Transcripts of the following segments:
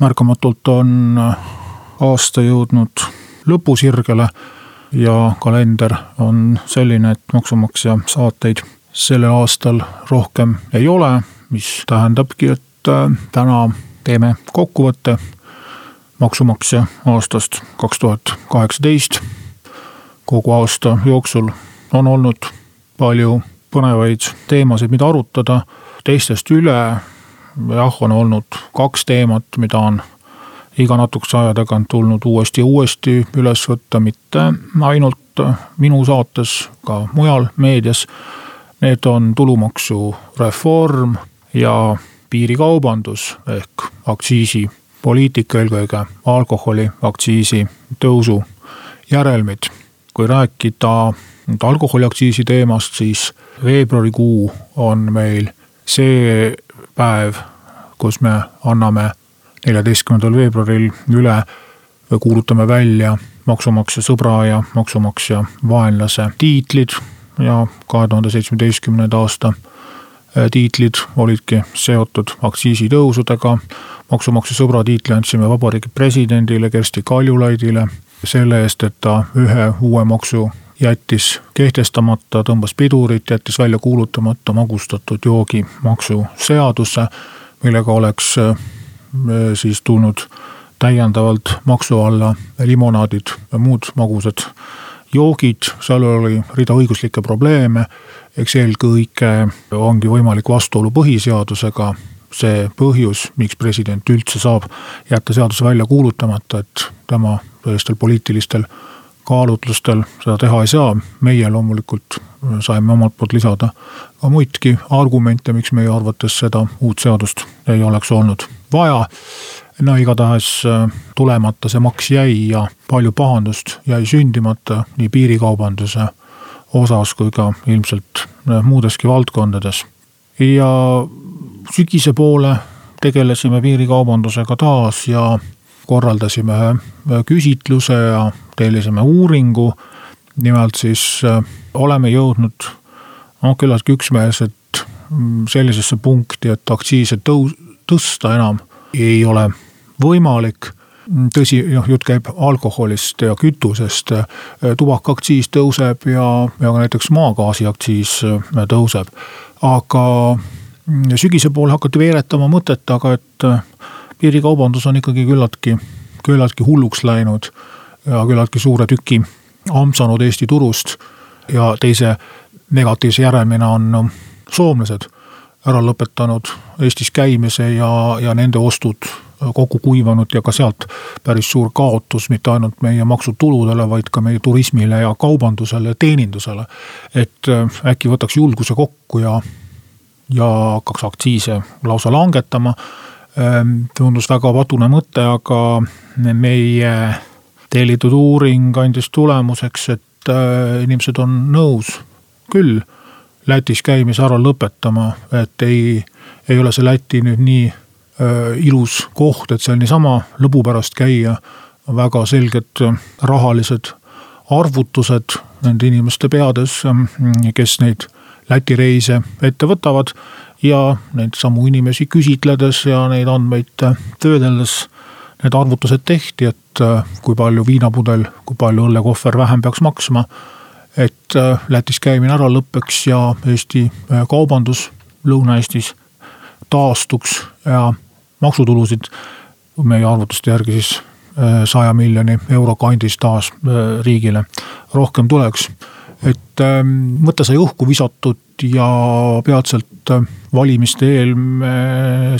märkamatult on aasta jõudnud lõpusirgele ja kalender on selline, et maksumaksja saateid sellel aastal rohkem ei ole, mis tähendabki, et äh, täna teeme kokkuvõtte maksumaksja aastast kaks tuhat kaheksateist. kogu aasta jooksul on olnud palju põnevaid teemasid, mida arutada, teistest üle jah, on olnud kaks teemat, mida on iga natukese aja tagant tulnud uuesti ja uuesti üles võtta, mitte ainult minu saates, ka mujal meedias. Need on tulumaksureform ja piirikaubandus ehk aktsiisipoliitika, eelkõige alkoholiaktsiisi tõusu järelmid. kui rääkida nüüd alkoholiaktsiisi teemast, siis veebruarikuu on meil see päev, kus me anname neljateistkümnendal veebruaril üle või kuulutame välja maksumaksja sõbra ja maksumaksja vaenlase tiitlid ja kahe tuhande seitsmeteistkümnenda aasta äh, tiitlid olidki seotud aktsiisitõusudega. maksumaksja sõbra tiitli andsime vabariigi presidendile Kersti Kaljulaidile selle eest, et ta ühe uue maksu jättis kehtestamata, tõmbas pidurit, jättis välja kuulutamata magustatud joogi maksuseaduse, millega oleks äh, siis tulnud täiendavalt maksu alla limonaadid ja muud magusad joogid, seal oli rida õiguslikke probleeme. eks eelkõige ongi võimalik vastuolu põhiseadusega see põhjus, miks president üldse saab jätta seaduse välja kuulutamata, et tema sellistel poliitilistel kaalutlustel seda teha ei saa. meie loomulikult saime omalt poolt lisada ka muidki argumente, miks meie arvates seda uut seadust ei oleks olnud vaja. no igatahes äh, tulemata see maks jäi ja palju pahandust jäi sündimata nii piirikaubanduse osas kui ka ilmselt äh, muudeski valdkondades. ja sügise poole tegelesime piirikaubandusega taas ja korraldasime ühe küsitluse ja tellisime uuringu. Nimelt siis äh, oleme jõudnud noh, küllaltki üksmeelselt mm, sellisesse punkti, et aktsiise tõus, tõsta enam ei ole võimalik tõsi, noh jutt käib alkoholist ja kütusest. tubakaaktsiis tõuseb ja, ja ka näiteks maagaasi aktsiis äh, tõuseb. aga mm, sügise poole hakati veeretama mõtet, aga et äh, piirikaubandus on ikkagi küllaltki, küllaltki hulluks läinud ja küllaltki suure tüki ampsanud Eesti turust. ja teise negatiivse järelmina on soomlased ära lõpetanud Eestis käimise ja, ja nende ostud kokku kuivanud ja ka sealt päris suur kaotus mitte ainult meie maksutuludele, vaid ka meie turismile ja kaubandusele ja teenindusele. et äh, äkki võtaks julguse kokku ja, ja hakkaks aktsiise lausa langetama. Ähm, tundus väga padune mõte, aga meie tellitud uuring andis tulemuseks, et äh, inimesed on nõus küll Lätis käimise ära lõpetama, et ei, ei ole see Läti nüüd nii äh, ilus koht, et seal niisama lõbu pärast käia. väga selged äh, rahalised arvutused nende inimeste peades, kes neid Läti reise ette võtavad ja neid samu inimesi küsitledes ja neid andmeid töödeldes need arvutused tehti, et äh, kui palju viinapudel, kui palju õllekohver vähem peaks maksma. et äh, Lätis käimine ära lõpeks ja Eesti äh, kaubandus Lõuna-Eestis taastuks ja maksutulusid meie arvutuste järgi siis saja miljoni euro kandis taas riigile rohkem tuleks et ähm, mõte sai õhku visatud ja peatselt äh, valimiste eel me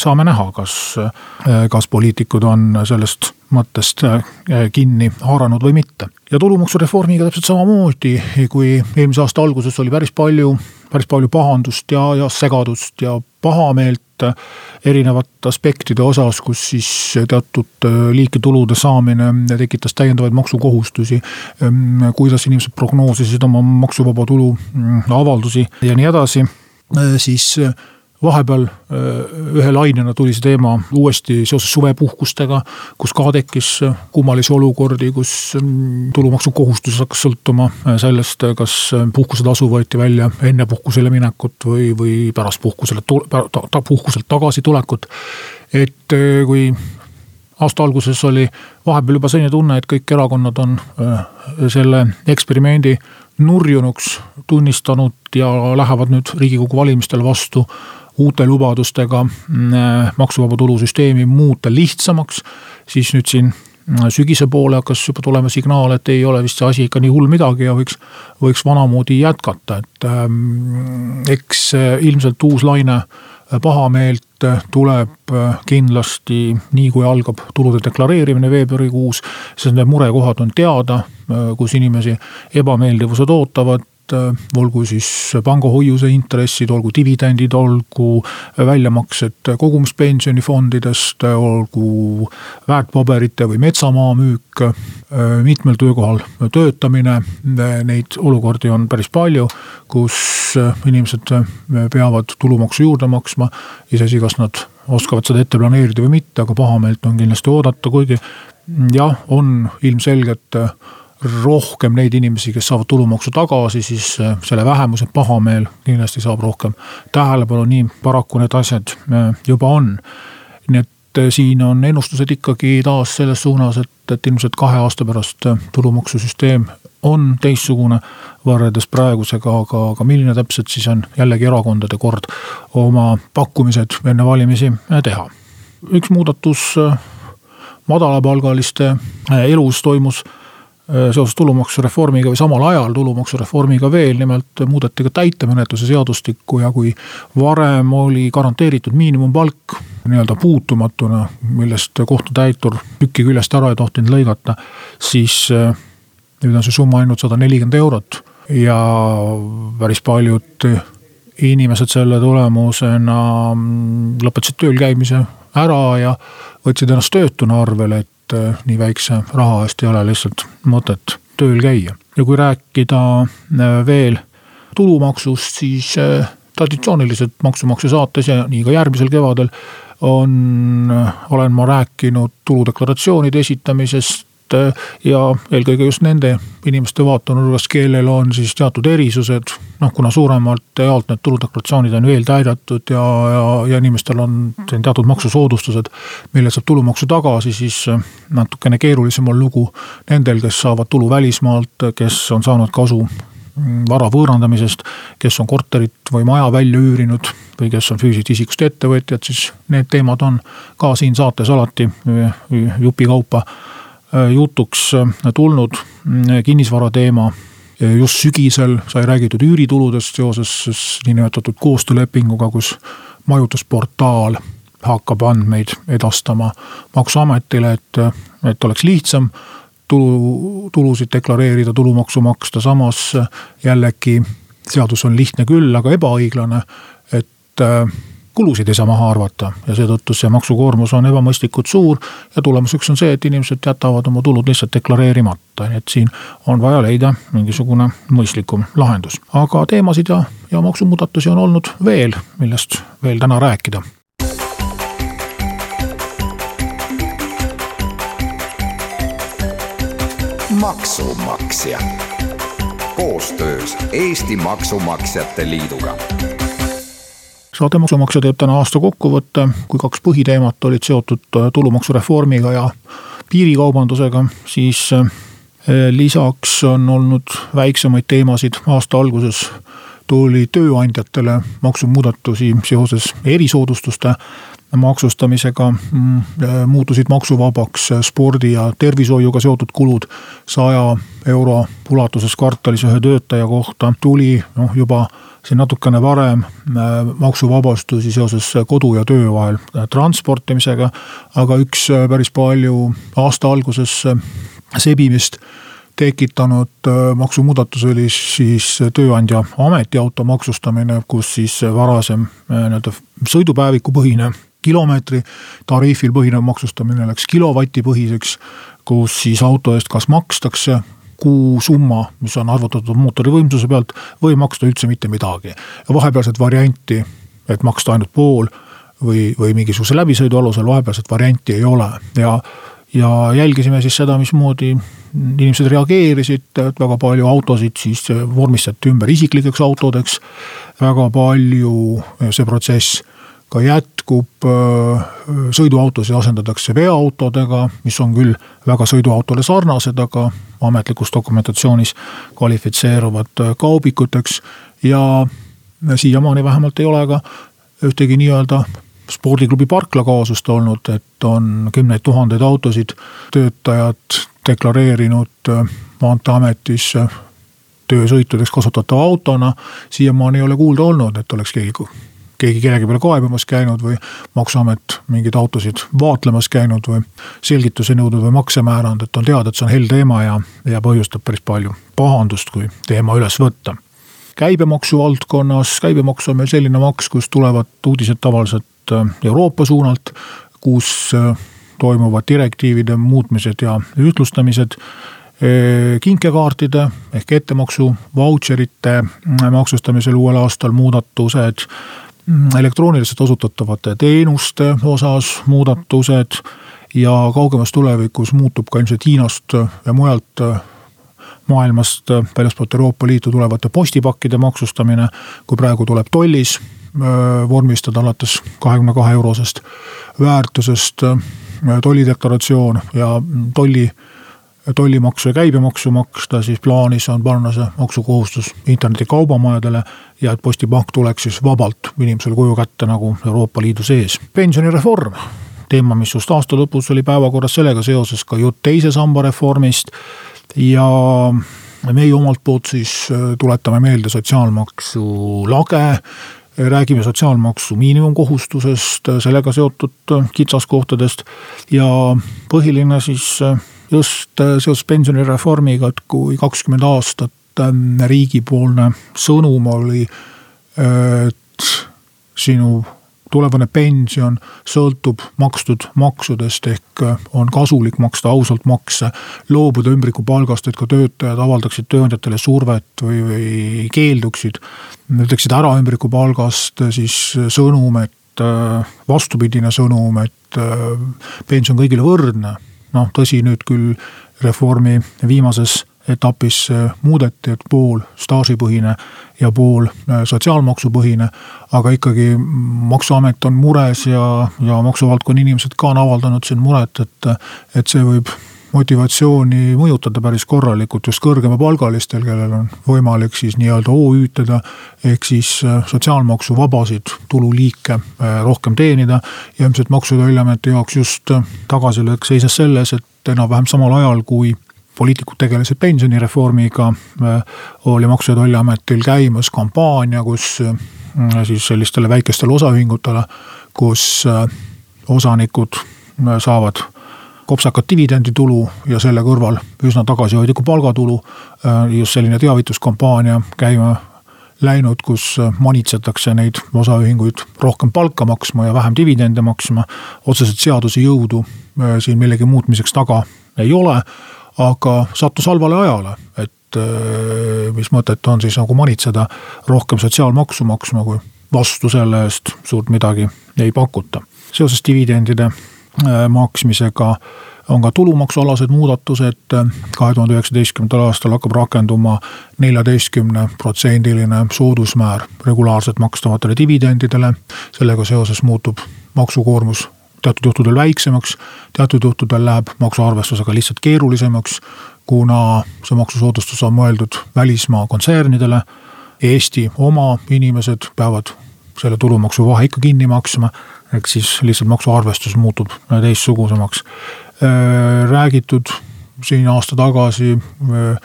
saame näha, kas, äh, kas poliitikud on sellest mõttest äh, kinni haaranud või mitte. ja tulumaksureformiga täpselt samamoodi, kui eelmise aasta alguses oli päris palju, päris palju pahandust ja, ja segadust ja pahameelt erinevate aspektide osas, kus siis teatud liiki tulude saamine tekitas täiendavaid maksukohustusi. kuidas inimesed prognoosisid oma maksuvaba tulu mm, avaldusi ja nii edasi, siis vahepeal ühe lainena tuli see teema uuesti seoses suvepuhkustega, kus ka tekkis kummalisi olukordi, kus mm, tulumaksukohustus hakkas sõltuma sellest, kas puhkusetasu võeti välja enne puhkusele minekut või, või pärast puhkusele, puhkuselt tagasitulekut. et kui aasta alguses oli vahepeal juba selline tunne, et kõik erakonnad on selle eksperimendi nurjunuks tunnistanud ja lähevad nüüd riigikogu valimistel vastu uute lubadustega mm, maksuvaba tulu süsteemi muuta lihtsamaks, siis nüüd siin mm, sügise poole hakkas juba tulema signaal, et ei ole vist see asi ikka nii hull midagi ja võiks, võiks vanamoodi jätkata, et ähm, eks äh, ilmselt uus laine äh, pahameelt äh, tuleb kindlasti nii, kui algab tulude deklareerimine veebruarikuus. sest need murekohad on teada, kus inimesi ebameeldivused ootavad Äh, olgu siis pangahoiuse intressid, olgu dividendid, olgu väljamaksed kogumispensionifondidest, olgu väärtpaberite või metsamaa müük, äh, mitmel töökohal töötamine. Neid olukordi on päris palju, kus inimesed peavad tulumaksu juurde maksma, iseasi, kas nad oskavad seda ette planeerida või mitte, aga pahameelt on kindlasti oodata, kuigi jah, on ilmselgelt rohkem neid inimesi, kes saavad tulumaksu tagasi, siis äh, selle vähemuse pahameel kindlasti saab rohkem tähelepanu, nii paraku need asjad äh, juba on. nii et äh, siin on ennustused ikkagi taas selles suunas, et, et ilmselt kahe aasta pärast tulumaksusüsteem on teistsugune võrreldes praegusega, aga, aga milline täpselt siis on jällegi erakondade kord oma pakkumised enne valimisi teha. üks muudatus madalapalgaliste elus toimus seoses tulumaksureformiga või samal ajal tulumaksureformiga veel, nimelt muudeti ka täitemenetluse seadustikku ja kui varem oli garanteeritud miinimumpalk nii-öelda puutumatuna, millest kohtutäitur tükki küljest ära ei tohtinud lõigata, siis äh, nüüd on see summa ainult sada nelikümmend eurot. Ja päris paljud inimesed selle tulemusena mm, lõpetasid tööl käimise ära ja võtsid ennast töötuna arvele, et et äh, nii väikse raha eest ei ole lihtsalt mõtet tööl käia. ja kui rääkida äh, veel tulumaksust, siis äh, traditsiooniliselt Maksumaksja saates ja nii ka järgmisel kevadel on, olen ma rääkinud tuludeklaratsioonide esitamisest Äh, ja eelkõige just nende inimeste vaatenurgast, kellel on siis teatud erisused. noh, kuna suuremalt jaolt need tuludeklaratsioonid on eeltäidetud ja, ja, ja inimestel on teatud maksusoodustused, millelt saab tulumaksu tagasi, siis äh, natukene keerulisem on lugu nendel, kes saavad tulu välismaalt, kes on saanud kasu mm, vara võõrandamisest, kes on korterit või maja välja üürinud või kes on füüsilisest isikust ettevõtjad, siis need teemad on ka siin saates alati jupikaupa Äh, jutuks äh, tulnud mm, kinnisvara teema. just sügisel sai räägitud üürituludest seoses niinimetatud koostöölepinguga, kus majutusportaal hakkab andmeid edastama maksuametile, et, et oleks lihtsam tulu, tulusid deklareerida, tulumaksu maksta, samas jällegi seadus on lihtne küll, aga ebaõiglane, et äh, kulusid ei saa maha arvata ja seetõttu see maksukoormus on ebamõistlikult suur. ja tulemuseks on see, et inimesed jätavad oma tulud lihtsalt deklareerimata, nii et siin on vaja leida mingisugune mõistlikum lahendus. aga teemasid ja, ja maksumuudatusi on olnud veel, millest veel täna rääkida. maksumaksja koostöös Eesti Maksumaksjate Liiduga saade Maksumaksja teeb täna aasta kokkuvõtte, kui kaks põhiteemat olid seotud äh, tulumaksureformiga ja piirikaubandusega, siis äh, lisaks on olnud väiksemaid teemasid aasta alguses tuli tööandjatele maksumuudatusi seoses erisoodustuste maksustamisega. Mm, äh, muutusid maksuvabaks spordi ja tervishoiuga seotud kulud saja euro ulatuses kvartalis ühe töötaja kohta. tuli noh juba siin natukene varem äh, maksuvabastusi seoses kodu ja töö vahel äh, transportimisega. aga üks äh, päris palju aasta alguses sebimist tekitanud maksumuudatus oli siis tööandja ametiauto maksustamine, kus siis varasem nii-öelda sõidupäevikupõhine kilomeetri tariifil põhinev maksustamine läks kilovatipõhiseks, kus siis auto eest kas makstakse kuusumma, mis on arvutatud mootori võimsuse pealt, või maksta üldse mitte midagi. vahepealset varianti, et maksta ainult pool või, või mingisuguse läbisõidu alusel, vahepealset varianti ei ole ja ja jälgisime siis seda, mismoodi inimesed reageerisid, et väga palju autosid siis vormistati ümber isiklikeks autodeks. väga palju see protsess ka jätkub, sõiduautosid asendatakse veoautodega, mis on küll väga sõiduautole sarnased, aga ametlikus dokumentatsioonis kvalifitseeruvad kaubikuteks ja siiamaani vähemalt ei ole ka ühtegi nii-öelda spordiklubi parkla kaasust olnud, et on kümneid tuhandeid autosid töötajad deklareerinud äh, maanteeametis töösõitudeks kasutatava autona. siiamaani ei ole kuulda olnud, et oleks keegi, keegi kellegi peale kaebamas käinud või maksuamet mingeid autosid vaatlemas käinud või selgitusi nõudnud või makse määranud, et on teada, et see on hell teema ja, ja põhjustab päris palju pahandust, kui teema üles võtta käibemaksu valdkonnas, käibemaks on meil selline maks, kust tulevad uudised tavaliselt äh, Euroopa suunalt, kus äh, toimuvad direktiivide muutmised ja ühtlustamised. Äh, kinkekaartide ehk ettemaksu vautšerite maksustamisel uuel aastal muudatused. Mm, elektrooniliselt osutatavate teenuste osas muudatused ja kaugemas tulevikus muutub ka ilmselt Hiinast ja mujalt maailmast äh, väljaspoolt Euroopa Liitu tulevate postipakkide maksustamine. kui praegu tuleb tollis äh, vormistada alates kahekümne kahe eurosest väärtusest äh, tollideklaratsioon ja tolli tollimaksu ja käibemaksu maksta, siis plaanis on panna see maksukohustus internetikaubamajadele ja et postipank tuleks siis vabalt inimesele koju kätte nagu Euroopa Liidu sees. pensionireform, teema, mis just aasta lõpus oli päevakorras, sellega seoses ka jutt teise samba reformist. Ja meie omalt poolt siis äh, tuletame meelde sotsiaalmaksu lage. Räägime sotsiaalmaksu miinimumkohustusest, äh, sellega seotud äh, kitsaskohtadest. Ja põhiline siis just seoses pensionireformiga, et kui kakskümmend aastat riigipoolne sõnum oli, et sinu tulevane pension sõltub makstud maksudest ehk äh, on kasulik maksta ausalt makse. loobuda ümbrikupalgast, et ka töötajad avaldaksid tööandjatele survet või, või keelduksid. ütleksid ära ümbrikupalgast siis sõnum, et äh, vastupidine sõnum, et äh, pension kõigile võrdne. Noh, tõsi, nüüd küll reformi viimases etapis muudeti, et pool staažipõhine ja pool äh, sotsiaalmaksupõhine. aga ikkagi maksuamet on mures ja, ja maksuvaldkonna inimesed ka on avaldanud siin muret, et, et see võib motivatsiooni mõjutada päris korralikult just kõrgemapalgalistel, kellel on võimalik siis nii-öelda OÜ-teda. ehk siis äh, sotsiaalmaksuvabasid tululiike äh, rohkem teenida ja ilmselt Maksu- ja Tolliameti jaoks just tagasilöök seisnes selles, et enam-vähem samal ajal, kui poliitikud tegelesid pensionireformiga, äh, oli Maksu- ja Tolliametil käimas kampaania, kus äh, siis sellistele väikestele osaühingutele, kus äh, osanikud saavad kopsakat dividenditulu ja selle kõrval üsna tagasihoidlikku palgatulu. just selline teavituskampaania käima läinud, kus manitsetakse neid osaühinguid rohkem palka maksma ja vähem dividende maksma. otseselt seaduse jõudu siin millegi muutmiseks taga ei ole aga sattus halvale ajale, et äh, mis mõtet on siis nagu manitseda rohkem sotsiaalmaksu maksma, kui vastu selle eest suurt midagi ei pakuta. seoses dividendide äh, maksmisega on ka tulumaksualased muudatused, kahe tuhande üheksateistkümnendal aastal hakkab rakenduma neljateistkümne protsendiline soodusmäär regulaarselt makstavatele dividendidele. sellega seoses muutub maksukoormus teatud juhtudel väiksemaks, teatud juhtudel läheb maksuarvestusega lihtsalt keerulisemaks, kuna see maksusoodustus on mõeldud välismaa kontsernidele. Eesti oma inimesed peavad selle tulumaksu vahe ikka kinni maksma, ehk siis lihtsalt maksuarvestus muutub teistsugusemaks. Äh, räägitud siin aasta tagasi äh,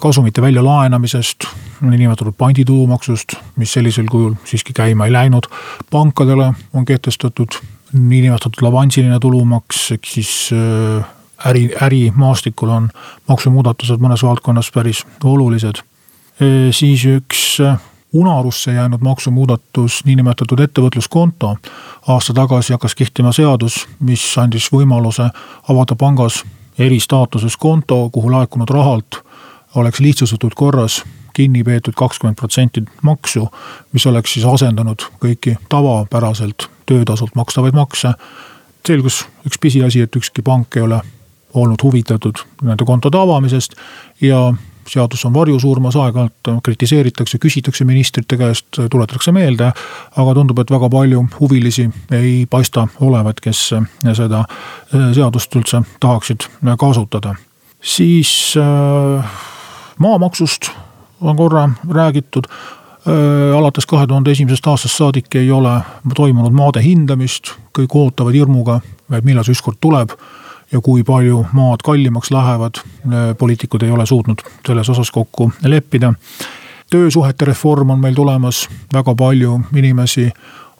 kasumite väljalaenamisest, niinimetatud panditulumaksust, mis sellisel kujul siiski käima ei läinud. pankadele on kehtestatud niinimetatud avansiline tulumaks, ehk siis äh, äri, ärimaastikul on maksumuudatused mõnes valdkonnas päris olulised. siis üks unarusse jäänud maksumuudatus, niinimetatud ettevõtluskonto. aasta tagasi hakkas kehtima seadus, mis andis võimaluse avada pangas eristaatuses konto, kuhu laekunud rahalt oleks lihtsustatud korras kinni peetud kakskümmend protsenti maksu, mis oleks siis asendanud kõiki tavapäraselt töötasult makstavaid makse. selgus üks pisiasi, et ükski pank ei ole olnud huvitatud nende kontode avamisest ja seadus on varjusurmas, aeg-ajalt kritiseeritakse, küsitakse ministrite käest, tuletatakse meelde. aga tundub, et väga palju huvilisi ei paista olevat, kes seda seadust üldse tahaksid kasutada. siis äh, maamaksust on korra räägitud alates kahe tuhande esimesest aastast saadik ei ole toimunud maade hindamist, kõik ootavad hirmuga, et millal see ükskord tuleb. Ja kui palju maad kallimaks lähevad, poliitikud ei ole suutnud selles osas kokku leppida. töösuhete reform on meil tulemas, väga palju inimesi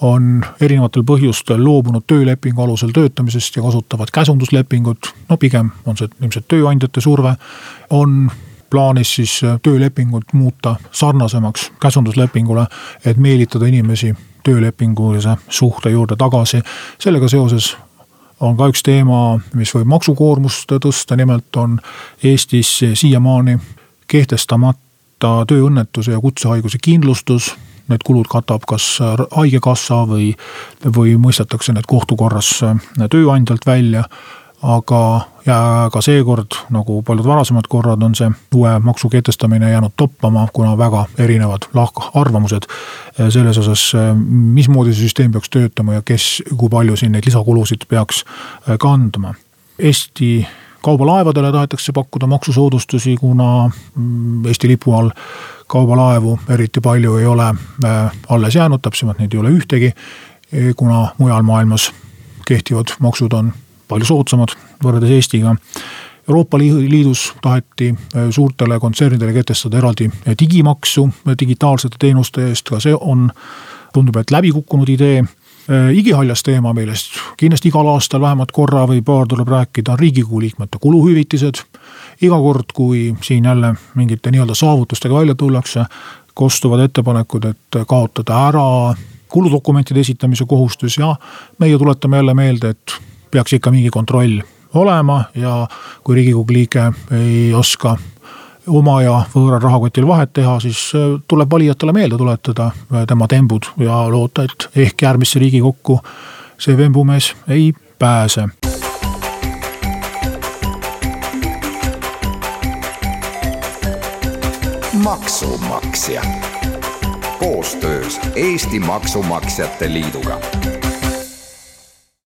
on erinevatel põhjustel loobunud töölepingu alusel töötamisest ja kasutavad käsunduslepingut. no pigem on see ilmselt tööandjate surve, on plaanis siis äh, töölepingut muuta sarnasemaks käsunduslepingule, et meelitada inimesi töölepingulise suhte juurde tagasi. sellega seoses on ka üks teema, mis võib maksukoormust tõsta, nimelt on Eestis siiamaani kehtestamata tööõnnetuse ja kutsehaiguse kindlustus. Need kulud katab kas haigekassa või, või mõistetakse need kohtukorras tööandjalt välja aga, ja ka seekord, nagu paljud varasemad korrad, on see uue maksu kehtestamine jäänud toppama, kuna väga erinevad lahkarvamused eh, selles osas, eh, mismoodi see süsteem peaks töötama ja kes, kui palju siin neid lisakulusid peaks eh, kandma. Eesti kaubalaevadele tahetakse pakkuda maksusoodustusi, kuna mm, Eesti lipu all kaubalaevu eriti palju ei ole alles jäänud, täpsemalt neid ei ole ühtegi, kuna mujal maailmas kehtivad maksud on palju soodsamad võrreldes Eestiga. Euroopa Liidus taheti äh, suurtele kontsernidele kehtestada eraldi äh, digimaksu äh, digitaalsete teenuste eest, ka see on, tundub, et läbi kukkunud idee igihaljas teema, millest kindlasti igal aastal vähemalt korra või paar tuleb rääkida, on riigikogu liikmete kuluhüvitised. iga kord, kui siin jälle mingite nii-öelda saavutustega välja tullakse, kostuvad ettepanekud, et kaotada ära kuludokumentide esitamise kohustus ja meie tuletame jälle meelde, et peaks ikka mingi kontroll olema ja kui riigikogu liige ei oska oma ja võõral rahakotil vahet teha, siis äh, tuleb valijatele meelde tuletada äh, tema tembud ja loota, et ehk järgmisse riigikokku see vembumees ei pääse. maksumaksja koostöös Eesti Maksumaksjate Liiduga